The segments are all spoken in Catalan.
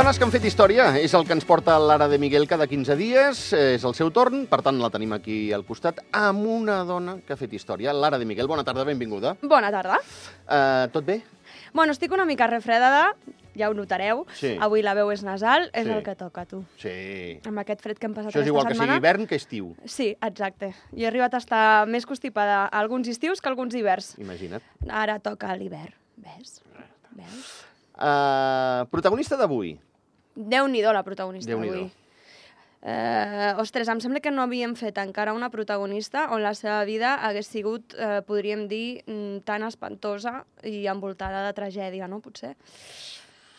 Dones que han fet història és el que ens porta l'Ara de Miguel cada 15 dies. És el seu torn, per tant la tenim aquí al costat amb una dona que ha fet història. L'Ara de Miguel, bona tarda, benvinguda. Bona tarda. Uh, tot bé? Bueno, estic una mica refredada, ja ho notareu. Sí. Avui la veu és nasal, és Sí. el que toca, tu. Sí. Amb aquest fred que hem passat Això és aquesta igual que setmana. sigui hivern que estiu. Sí, exacte. Jo he arribat a estar més constipada alguns estius que alguns hiverns. Imagina't. Ara toca l'hivern. Ves? Veus? Uh, protagonista d'avui. Déu-n'hi-do la protagonista Déu-n'hi-do. d'avui. Eh, ostres, em sembla que no havíem fet encara una protagonista on la seva vida hagués sigut, eh, podríem dir, mm, tan espantosa i envoltada de tragèdia, no? Potser.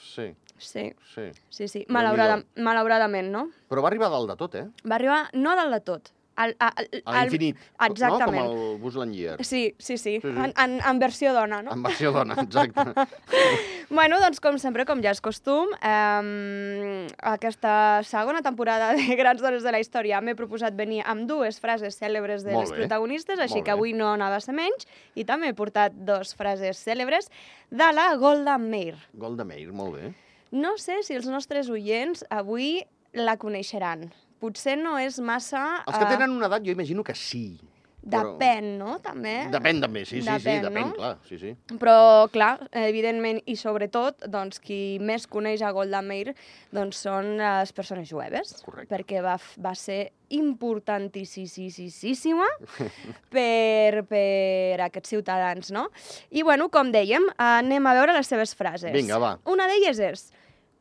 Sí, Sí, sí. sí, sí. Malaurada, malauradament, no? Però va arribar dalt de tot, eh? Va arribar, no dalt de tot, al, al, A l'infinit. No? Com el Buzz Lightyear. Sí, sí, sí, Sí, sí. En, en, en versió dona, no? En versió dona, exacte. Bueno, doncs com sempre, com ja és costum, eh, aquesta segona temporada de Grans Dones de la Història m'he proposat venir amb dues frases cèlebres de Molt les bé, protagonistes, així molt que bé. avui no anava a ser menys, i també he portat dos frases cèlebres de la Golda Meir. Golda Meir, molt bé. No sé si els nostres oients avui la coneixeran. Potser no és massa... Els que eh, tenen una edat, jo imagino que sí. Depèn, no? També. Depèn també, sí, sí, sí, Depèn, depèn, no? clar, sí, sí. Però, clar, evidentment, i sobretot, doncs, qui més coneix a Golda Meir doncs, són les persones jueves. Correcte. Perquè va, va ser importantíssima per, per aquests ciutadans, no? I, bueno, com dèiem, anem a veure les seves frases. Vinga, va. Una d'elles és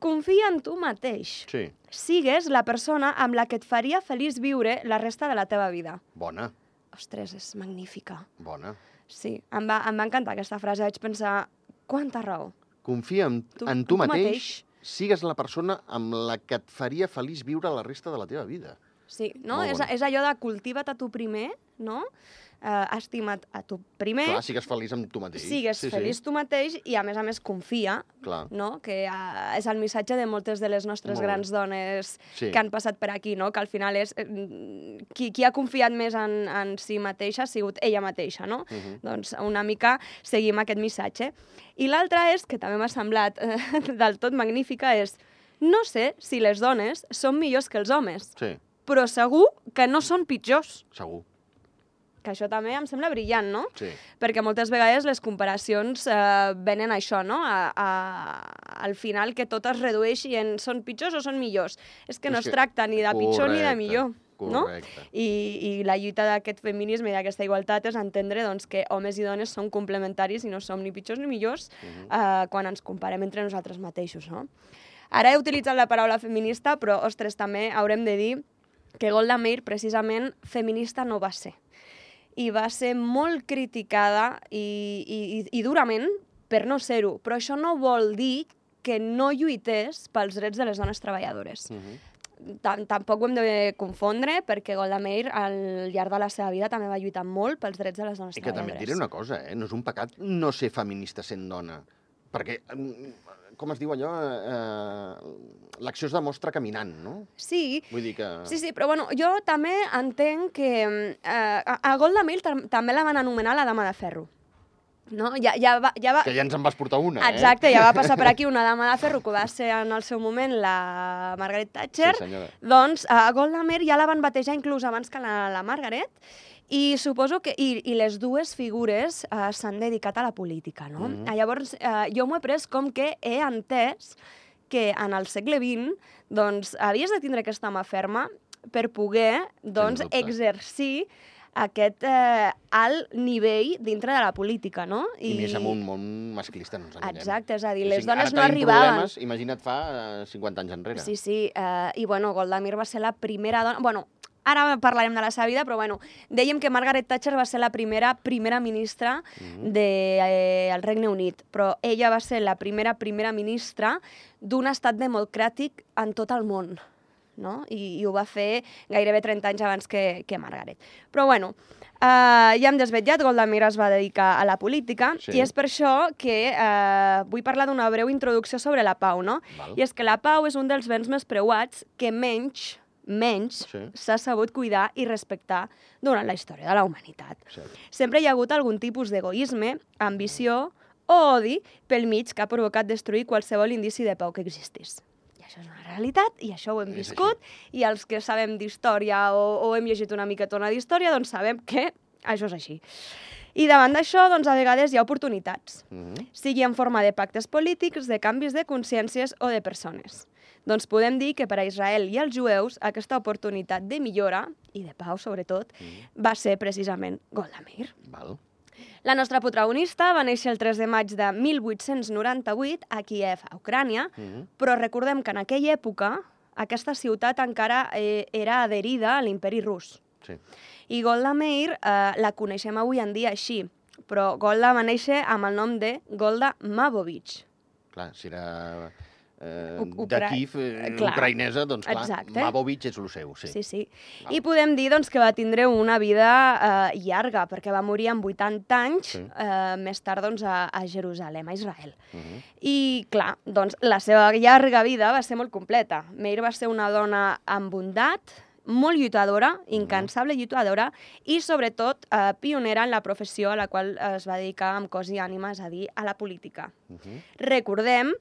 confia en tu mateix. Sí, Sigues la persona amb la que et faria feliç viure la resta de la teva vida. bona, Ostres, és magnífica. bona. Sí, em va, em va encantar aquesta frase. Vaig pensar, quanta raó. Confia en, Tu- en en tu tu mateix, mateix. sigues la persona amb la que et faria feliç viure la resta de la teva vida. Sí, no? Molt És, és allò de cultiva't a tu primer, no? Uh, estima't a tu primer, Clar, sigues feliç amb tu mateix. sigues sí, feliç Sí. tu mateix i, a més a més, confia, Clar. no? Que uh, és el missatge de moltes de les nostres Molt bé. grans dones Sí. que han passat per aquí, no? Que al final és... eh, Qui, qui ha confiat més en, en si mateixa ha sigut ella mateixa, no? Mhm. Doncs una mica seguim aquest missatge. I l'altra és, que també m'ha semblat eh, del tot magnífica, és no sé si les dones són millors que els homes, Sí, però segur que no són pitjors. segur. Que això també em sembla brillant, no? Sí. Perquè moltes vegades les comparacions eh, venen a això, no? A, a, al final que tot es redueixi en són pitjors o són millors. És que no És es que- tracta ni de pitjor ni de Correcte, millor. No? Correcte. I, I la lluita d'aquest feminisme i d'aquesta igualtat és entendre doncs, que homes i dones són complementaris i no som ni pitjors ni millors Mhm. eh, quan ens comparem entre nosaltres mateixos. No? Ara he utilitzat la paraula feminista, però, ostres, també haurem de dir que Golda Meir, precisament, feminista no va ser. I va ser molt criticada i, i, i durament per no ser-ho. Però això no vol dir que no lluités pels drets de les dones treballadores. Mhm. Tam- Tampoc ho hem de confondre, perquè Golda Meir, al llarg de la seva vida, també va lluitar molt pels drets de les dones I que també et treballadores. diré una cosa, eh? No és un pecat no ser feminista sent dona. Perquè, mm, com es diu allò, eh, l'acció es demostra caminant, no? Sí, Vull dir que... Sí, sí, però bueno, jo també entenc que eh, a, a Golda Meir tam també la van anomenar la dama de ferro. No? Ja, ja, va, ja va... Que ja ens en vas portar una, eh? Exacte, ja va passar per aquí una dama de ferro que va ser en el seu moment la Margaret Thatcher. Sí, senyora. Doncs a Golda Meir ja la van batejar inclús abans que la, la Margaret i suposo que... I, i les dues figures eh, s'han dedicat a la política, no? Mhm. Eh, Llavors, eh, jo m'ho he pres com que he entès que en el segle XX doncs, havies de tindre aquesta mà ferma per poder doncs, exercir aquest eh, alt nivell dintre de la política, no? I, més en un món masclista, no ens enganyem. Exacte, és a dir, les dones no arribaven. Problemes, imagina't fa eh, 50 anys enrere. Sí, sí, eh, i bueno, Golda Meir va ser la primera dona... Bueno, ara parlarem de la seva vida, però bueno, dèiem que Margaret Thatcher va ser la primera primera ministra del de, el Regne Unit, però ella va ser la primera primera ministra d'un estat democràtic en tot el món, no? I, i ho va fer gairebé 30 anys abans que, que Margaret. Però bueno, Uh, ja hem desvetllat, Golda Meir es va dedicar a la política Sí. i és per això que uh, vull parlar d'una breu introducció sobre la pau, no? Val. I és que la pau és un dels béns més preuats que menys menys Sí. s'ha sabut cuidar i respectar durant la història de la humanitat. Cert. Sempre hi ha hagut algun tipus d'egoisme, ambició o odi pel mig que ha provocat destruir qualsevol indici de pau que existís. I això és una realitat i això ho hem viscut i els que sabem d'història o, o hem llegit una miquetona d'història, doncs sabem que això és així. I davant d'això, doncs, a vegades hi ha oportunitats, Mhm. sigui en forma de pactes polítics, de canvis de consciències o de persones. Doncs podem dir que per a Israel i els jueus aquesta oportunitat de millora, i de pau sobretot, va ser precisament Golda Meir. Val. La nostra protagonista va néixer el 3 de maig de 1898 a Kiev, a Ucrània, Mhm. però recordem que en aquella època aquesta ciutat encara eh, era adherida a l'imperi rus. Sí. I Golda Meir eh, la coneixem avui en dia així, però Golda va néixer amb el nom de Golda Mavovich. Clar, si era eh, de Kiev, eh, clar. ucraïnesa, doncs clar, Exacte. Mavovich és el seu, sí. Sí, sí. I podem dir doncs, que va tindre una vida eh, llarga, perquè va morir amb 80 anys, Sí. eh, més tard doncs, a, a Jerusalem, a Israel. Mhm. I, clar, doncs, la seva llarga vida va ser molt completa. Meir va ser una dona amb bondat, molt lluitadora, incansable lluitadora, i, sobretot, eh, pionera en la professió a la qual es va dedicar amb cos i ànima, és a dir, a la política. Mhm. Recordem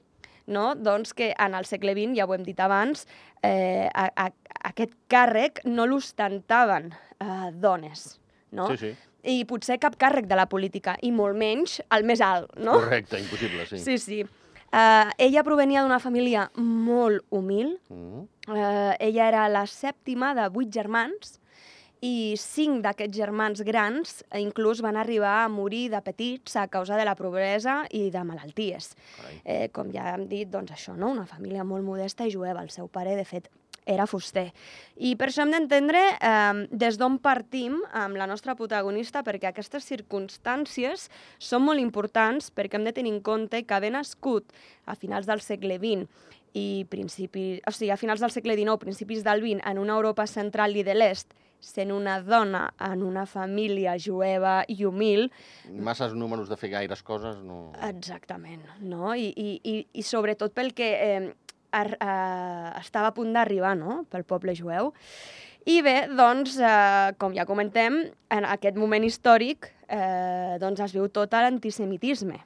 no? doncs que en el segle XX, ja ho hem dit abans, eh, a, a, aquest càrrec no l'ostentaven eh, dones. No? Sí, sí. I potser cap càrrec de la política, i molt menys el més alt, no? Correcte, impossible, sí. Sí, sí. Uh, ella provenia d'una família molt humil. Mhm. Uh, ella era la sèptima de vuit germans i cinc d'aquests germans grans eh, inclús van arribar a morir de petits a causa de la pobresa i de malalties. Carai. Eh, com ja hem dit, doncs això, no? una família molt modesta i jueva. El seu pare, de fet, era fuster. I per això hem d'entendre eh, des d'on partim amb la nostra protagonista, perquè aquestes circumstàncies són molt importants perquè hem de tenir en compte que haver nascut a finals del segle XX i principi, o sigui, a finals del segle XIX, principis del XX, en una Europa central i de l'est, sent una dona en una família jueva i humil, Masses números de fer gaires coses, no... Exactament, no? I, i, i, i sobretot pel que eh, ar, eh, estava a punt d'arribar, no?, pel poble jueu. I bé, doncs, eh, com ja comentem, en aquest moment històric eh, doncs es viu tot l'antisemitisme.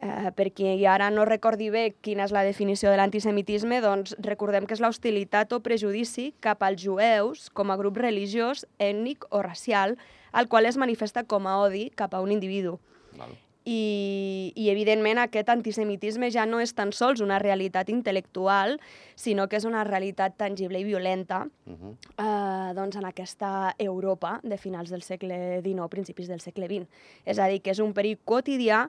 Eh, per qui ara no recordi bé quina és la definició de l'antisemitisme, doncs recordem que és l'hostilitat o prejudici cap als jueus com a grup religiós, ètnic o racial, al qual es manifesta com a odi cap a un individu. Val. I, I, evidentment, aquest antisemitisme ja no és tan sols una realitat intel·lectual, sinó que és una realitat tangible i violenta Mhm. eh, doncs en aquesta Europa de finals del segle XIX, principis del segle XX. És a dir, que és un perill quotidià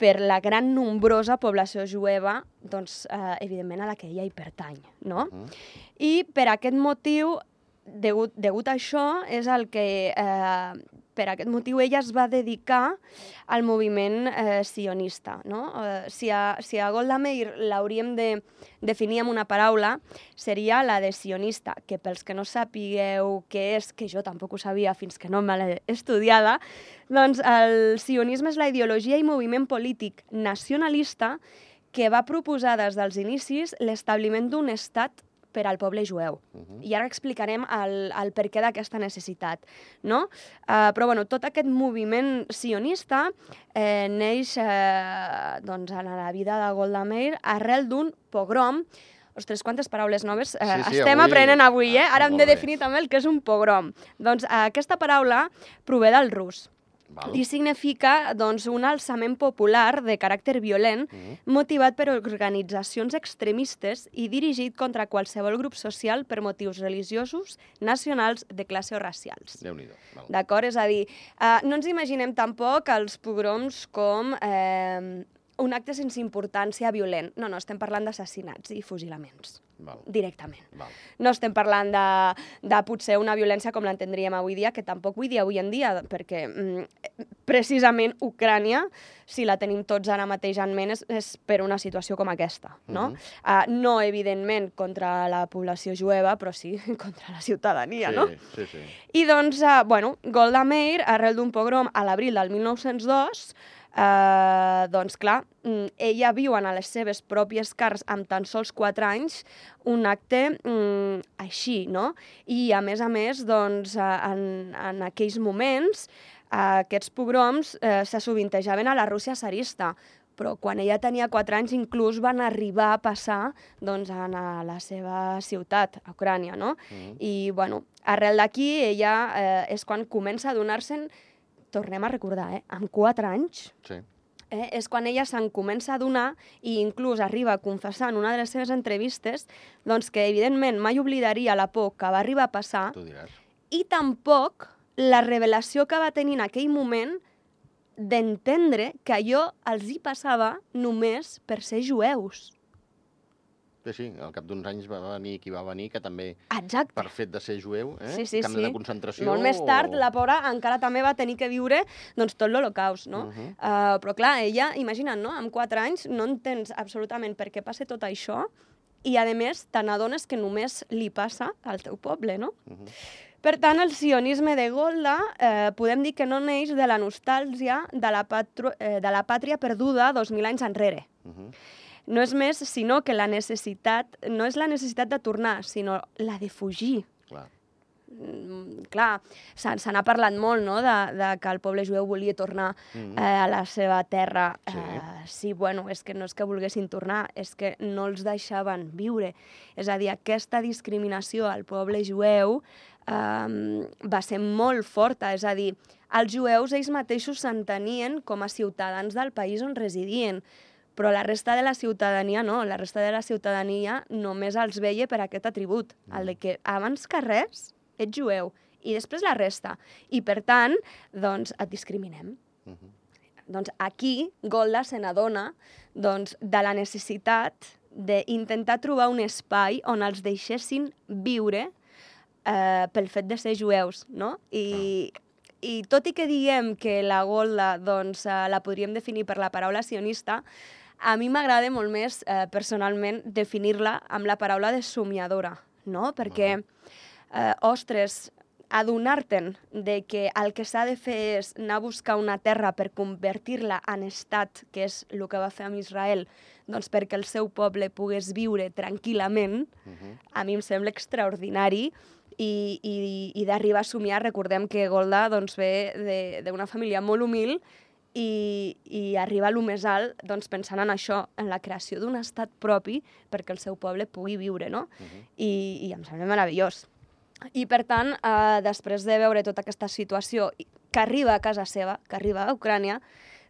per la gran nombrosa població jueva, doncs, eh, evidentment, a la que ella hi pertany, no? Mhm. I per aquest motiu, degut, degut a això, és el que, eh, per aquest motiu, ella es va dedicar al moviment eh, sionista. No? Eh, si, a, si a Golda Meir l'hauríem de definir amb una paraula, seria la de sionista, que pels que no sapigueu què és, que jo tampoc ho sabia fins que no me l'he estudiada, doncs el sionisme és la ideologia i moviment polític nacionalista que va proposar des dels inicis l'establiment d'un estat per al poble jueu. Mhm. I ara explicarem el, el perquè d'aquesta necessitat. No? Uh, però bueno, tot aquest moviment sionista eh, neix eh, doncs, en la vida de Golda Meir arrel d'un pogrom Ostres, quantes paraules noves eh, Sí, sí, estem avui- aprenent avui, eh? Ah, Ara hem molt de bé. definir també el que és un pogrom. Doncs eh, aquesta paraula prové del rus Val. i significa doncs, un alçament popular de caràcter violent Mhm. motivat per organitzacions extremistes i dirigit contra qualsevol grup social per motius religiosos, nacionals, de classe o racials. D'acord? És a dir, eh, no ens imaginem tampoc els pogroms com eh, un acte sense importància violent. No, no, estem parlant d'assassinats i fusilaments, Val. directament. Val. No estem parlant de, de potser una violència com l'entendríem avui dia, que tampoc vull dir avui en dia, perquè mm, precisament Ucrània, si la tenim tots ara mateix en ment, és, és per una situació com aquesta. No? Mhm. uh, no evidentment, contra la població jueva, però sí contra la ciutadania, sí, no? Sí, sí. I doncs, eh, bueno, Golda Meir, arrel d'un pogrom a l'abril del 1902, eh, doncs clar, mm, ella viu en les seves pròpies cars amb tan sols 4 anys un acte mm, així, no? I a més a més, doncs, eh, en, en aquells moments, eh, aquests pogroms eh, se sovintejaven a la Rússia zarista, però quan ella tenia 4 anys inclús van arribar a passar doncs, a la seva ciutat, a Ucrània, no? Mm. I, bueno, arrel d'aquí, ella eh, és quan comença a donar-se'n, tornem a recordar, eh, amb 4 anys, Sí. eh, és quan ella se'n comença a donar i inclús arriba a confessar en una de les seves entrevistes doncs que, evidentment, mai oblidaria la por que va arribar a passar i tampoc la revelació que va tenir en aquell moment d'entendre que allò els hi passava només per ser jueus. Sí, sí, al cap d'uns anys va venir qui va venir, que també, Exacte. per fet de ser jueu, eh? Sí, sí, camp sí. de concentració... Molt més tard, o- la pobra encara també va tenir que viure doncs, tot l'Holocaust, no? Mhm. uh, però clar, ella, imagina't, no? Amb 4 anys no entens absolutament per què passa tot això i, a més, te n'adones que només li passa al teu poble, no? Mhm. Per tant, el sionisme de Golda eh, podem dir que no neix de la nostàlgia de la, patru eh, de la pàtria perduda 2.000 anys enrere. Mhm. No és més, sinó que la necessitat, no és la necessitat de tornar, sinó la de fugir. Clar. Mm, clar, se, se n'ha parlat molt, no?, de, de que el poble jueu volia tornar Mhm. eh, a la seva terra. Sí. Eh, sí, bueno, és que no és que volguessin tornar, és que no els deixaven viure. És a dir, aquesta discriminació al poble jueu eh, va ser molt forta, és a dir, els jueus ells mateixos s'entenien com a ciutadans del país on residien, però la resta de la ciutadania no, la resta de la ciutadania només els veia per aquest atribut, el de que abans que res ets jueu i després la resta. I per tant, doncs et discriminem. Mhm. Doncs aquí Golda se n'adona doncs, de la necessitat d'intentar trobar un espai on els deixessin viure eh, pel fet de ser jueus, no? I, i tot i que diguem que la Golda doncs, eh, la podríem definir per la paraula sionista, a mi m'agrada molt més, eh, personalment, definir-la amb la paraula de somiadora, no? Perquè, eh, ostres, adonar-te'n de que el que s'ha de fer és anar a buscar una terra per convertir-la en estat, que és el que va fer amb Israel, doncs perquè el seu poble pogués viure tranquil·lament, Mhm. a mi em sembla extraordinari i, i, i d'arribar a somiar, recordem que Golda doncs, ve de- d'una família molt humil i, i arriba a lo més alt doncs, pensant en això, en la creació d'un estat propi perquè el seu poble pugui viure, no? Mhm. I, i em sembla meravellós. I, per tant, eh, després de veure tota aquesta situació que arriba a casa seva, que arriba a Ucrània,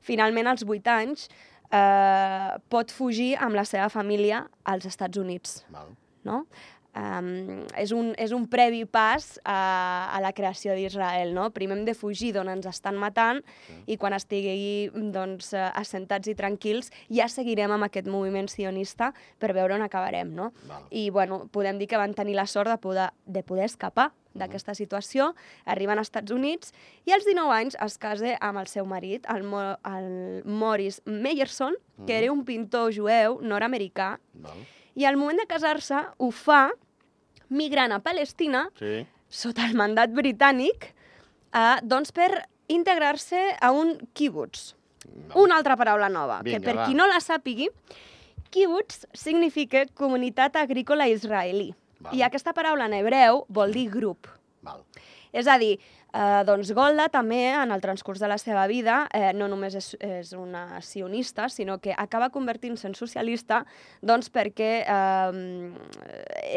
finalment, als 8 anys, eh, pot fugir amb la seva família als Estats Units Val. no? Um, és, un, és un previ pas a, a la creació d'Israel, no? Primer hem de fugir d'on ens estan matant i quan estigui doncs, eh, assentats i tranquils ja seguirem amb aquest moviment sionista per veure on acabarem, no? Val. I, bueno, podem dir que van tenir la sort de poder, de poder escapar d'aquesta situació, arriben als Estats Units i als 19 anys es casa amb el seu marit, el, Mo el Morris Meyerson, que era un pintor jueu nord-americà, Val. I al moment de casar-se ho fa migrant a Palestina Sí. sota el mandat britànic eh, doncs per integrar-se a un kibbutz. Val. Una altra paraula nova, Vinga, que per va. qui no la sàpigui, kibbutz significa comunitat agrícola israelí. Val. I aquesta paraula en hebreu vol dir grup. Val. És a dir, eh, doncs Golda també, en el transcurs de la seva vida, eh, no només és, és una sionista, sinó que acaba convertint-se en socialista doncs perquè eh,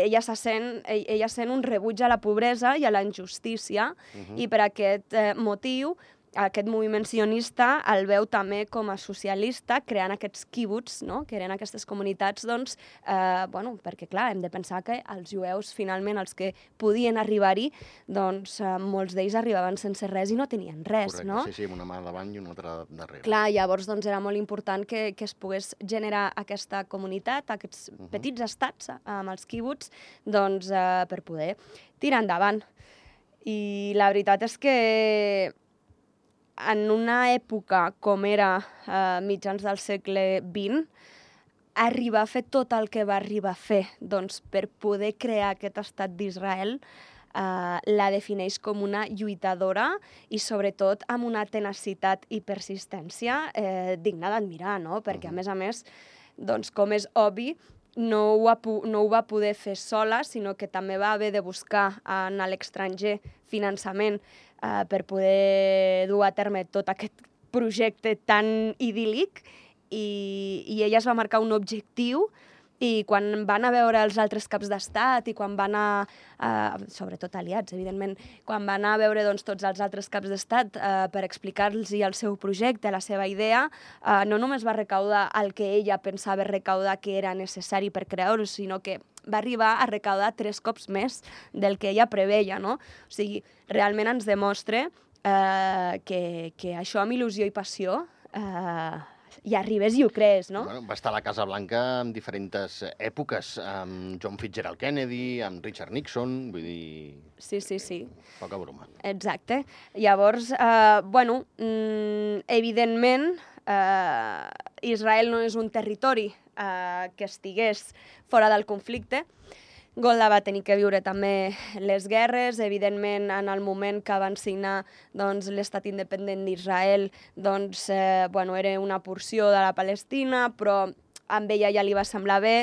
ella, se sent, ell- ella sent un rebuig a la pobresa i a la injustícia, Mhm. i per aquest eh, motiu aquest moviment sionista el veu també com a socialista, creant aquests kibbutz, no? que eren aquestes comunitats, doncs, eh, bueno, perquè clar, hem de pensar que els jueus, finalment, els que podien arribar-hi, doncs eh, molts d'ells arribaven sense res i no tenien res, Correcte, no? sí, sí, amb una mà davant i una altra darrere. Clar, llavors doncs, era molt important que, que es pogués generar aquesta comunitat, aquests uh Mhm. -huh. petits estats eh, amb els kibbutz, doncs, eh, per poder tirar endavant. I la veritat és que en una època com era eh, mitjans del segle XX, arribar a fer tot el que va arribar a fer doncs, per poder crear aquest estat d'Israel eh, la defineix com una lluitadora i sobretot amb una tenacitat i persistència eh, digna d'admirar, no? Perquè, a més a més, doncs, com és obvi, no ho, ha, no ho va poder fer sola, sinó que també va haver de buscar en l'estranger finançament eh, per poder dur a terme tot aquest projecte tan idíl·lic i, i ella es va marcar un objectiu i quan van a veure els altres caps d'estat i quan van a, uh, sobretot aliats, evidentment, quan van a veure doncs, tots els altres caps d'estat uh, per explicar-los el seu projecte, la seva idea, uh, no només va recaudar el que ella pensava recaudar que era necessari per creure sinó que va arribar a recaudar tres cops més del que ella preveia, no? O sigui, realment ens demostra eh, que, que això amb il·lusió i passió eh, i arribes i ho crees, no? Bueno, va estar a la Casa Blanca en diferents èpoques, amb John Fitzgerald Kennedy, amb Richard Nixon, vull dir... Sí, sí, sí. Poca broma. Exacte. Llavors, eh, bueno, mm, evidentment, eh, Israel no és un territori eh, que estigués fora del conflicte, Golda va tenir que viure també les guerres, evidentment en el moment que van signar doncs, l'estat independent d'Israel doncs, eh, bueno, era una porció de la Palestina, però amb ella ja li va semblar bé.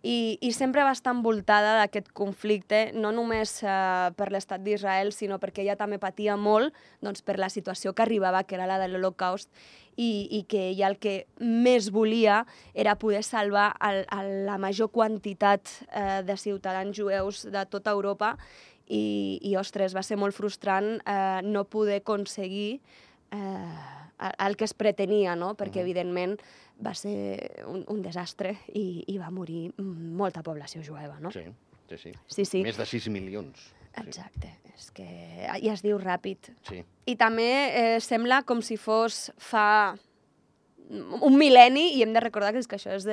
I, i sempre va estar envoltada d'aquest conflicte, no només eh, per l'estat d'Israel, sinó perquè ella també patia molt doncs, per la situació que arribava, que era la de l'Holocaust, i, i que ella el que més volia era poder salvar el, el, la major quantitat eh, de ciutadans jueus de tota Europa i, i ostres, va ser molt frustrant eh, no poder aconseguir eh, el que es pretenia, no? perquè, evidentment, va ser un, un desastre i, i va morir molta població jueva, no? Sí, sí, sí. Sí, sí. Més de 6 milions. Exacte, és que ja es diu ràpid. Sí. I també eh, sembla com si fos fa un mil·lenni i hem de recordar que, és que això és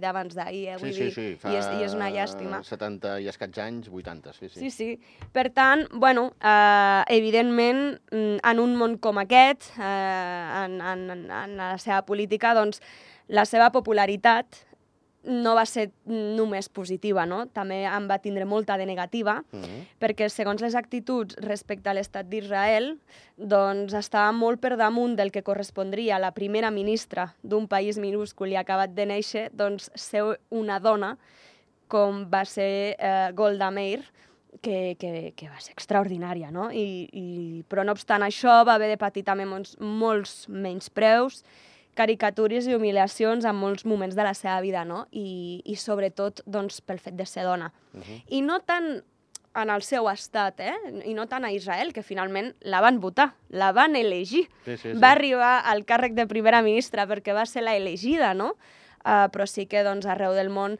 d'abans d'ahir, eh? Sí, Vull sí, dir, sí, fa i, és, i és una llàstima. 70 i escaig anys, 80, sí, sí. Sí, sí. Per tant, bueno, eh, evidentment, mm, en un món com aquest, eh, en, en, en la seva política, doncs, la seva popularitat no va ser només positiva, no? També en va tindre molta de negativa, Mm -hmm. perquè segons les actituds respecte a l'estat d'Israel, doncs estava molt per damunt del que correspondria a la primera ministra d'un país minúscul i acabat de néixer, doncs ser una dona com va ser eh, Golda Meir, que, que, que va ser extraordinària, no? I, i, però no obstant això va haver de patir també molts, molts menyspreus, caricatures i humiliacions en molts moments de la seva vida, no? I, i sobretot doncs, pel fet de ser dona. Uh -huh. I no tant en el seu estat, eh? i no tant a Israel, que finalment la van votar, la van elegir. Sí, sí, sí. Va arribar al càrrec de primera ministra perquè va ser la elegida, no? Uh, però sí que doncs, arreu del món,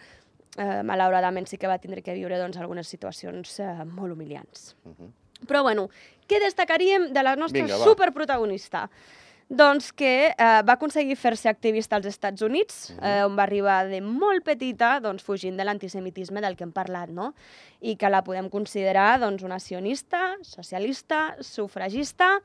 uh, malauradament, sí que va tindre que viure doncs, algunes situacions uh, molt humiliants. Uh -huh. Però bueno, què destacaríem de la nostra Vinga, va. Doncs que eh, va aconseguir fer-se activista als Estats Units, eh, on va arribar de molt petita, doncs, fugint de l'antisemitisme del que hem parlat, no? I que la podem considerar doncs, una sionista, socialista, sufragista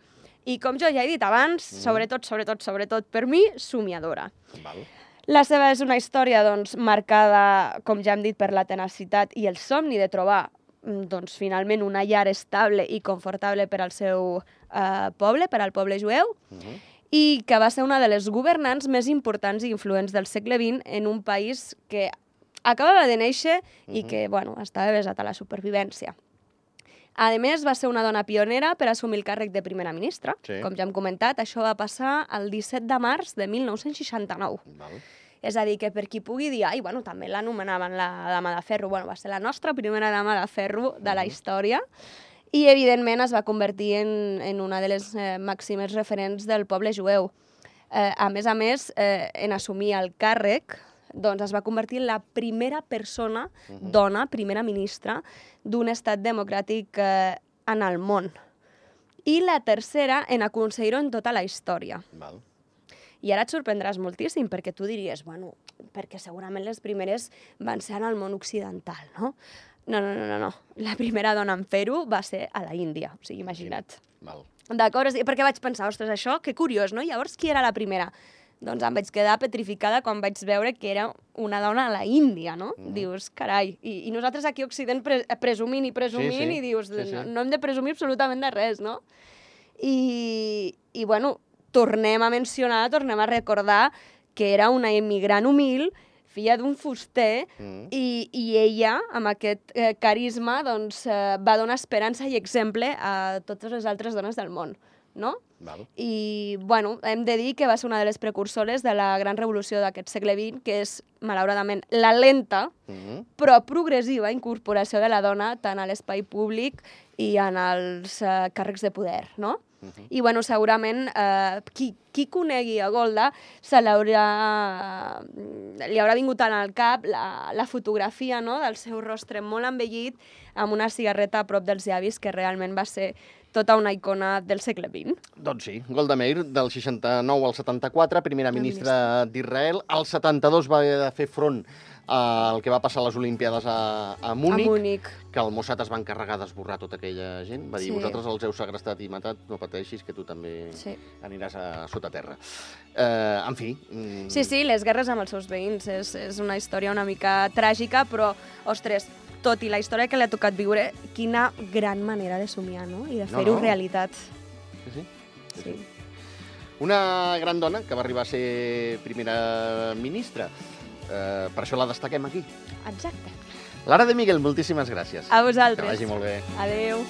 i, com jo ja he dit abans, sobretot, sobretot, sobretot per mi, somiadora. Val. La seva és una història doncs, marcada, com ja hem dit, per la tenacitat i el somni de trobar mm, doncs, finalment una llar estable i confortable per al seu eh, poble, per al poble jueu, Uh -huh. I que va ser una de les governants més importants i influents del segle XX en un país que acabava de néixer i que, bueno, estava besat a la supervivència. A més, va ser una dona pionera per assumir el càrrec de primera ministra. Sí. Com ja hem comentat, això va passar el 17 de març de 1969. Val. És a dir, que per qui pugui dir, ai, bueno, també l'anomenaven la dama de ferro. Bueno, va ser la nostra primera dama de ferro de la història i, evidentment, es va convertir en, en una de les eh, màximes referents del poble jueu. Eh, a més a més, eh, en assumir el càrrec, doncs es va convertir en la primera persona, dona, primera ministra, d'un estat democràtic eh, en el món. I la tercera en aconseguir-ho en tota la història. Val. I ara et sorprendràs moltíssim, perquè tu diries, bueno, perquè segurament les primeres van ser en el món occidental, no? No, no, no, no, no. La primera dona en fer-ho va ser a la Índia, o sigui, imagina't. Val. D'acord? Perquè vaig pensar, ostres, això, que curiós, no? Llavors, qui era la primera? Doncs em vaig quedar petrificada quan vaig veure que era una dona a la Índia, no? Mm. Dius, carai, i, i nosaltres aquí a Occident pre presumint i presumint Sí, sí. i dius, Sí, sí. No, no hem de presumir absolutament de res, no? I, i bueno, tornem a mencionar, tornem a recordar que era una immigrant humil, filla d'un fuster, Mm. i, i ella, amb aquest eh, carisma, doncs, eh, va donar esperança i exemple a totes les altres dones del món, no? Val. I, bueno, hem de dir que va ser una de les precursores de la gran revolució d'aquest segle XX, que és, malauradament, la lenta, Mm -hmm. però progressiva incorporació de la dona tant a l'espai públic i en els eh, càrrecs de poder, no? Uh -huh. I, bueno, segurament, eh, qui, qui conegui a Golda se l'haurà... li haurà vingut al cap la, la fotografia no? del seu rostre molt envellit amb una cigarreta a prop dels llavis que realment va ser tota una icona del segle XX. Doncs sí, Golda Meir, del 69 al 74, primera ministra d'Israel. Al 72 va haver de fer front al que va passar a les Olimpiades a, a Múnich, A Múnich. que el Mossad es va encarregar d'esborrar tota aquella gent. Va dir, Sí. vosaltres els heu segrestat i matat, no pateixis, que tu també Sí. aniràs a sota terra. Eh, en fi... mm, Sí, sí, les guerres amb els seus veïns. És, és una història una mica tràgica, però, ostres, tot i la història que li ha tocat viure, quina gran manera de somiar, no? I de No, fer-ho no. realitat. Sí, sí. Sí. Una gran dona que va arribar a ser primera ministra. Eh, per això la destaquem aquí. Exacte. Lara de Miguel, moltíssimes gràcies. A Que vosaltres. vagi molt bé. Adeu.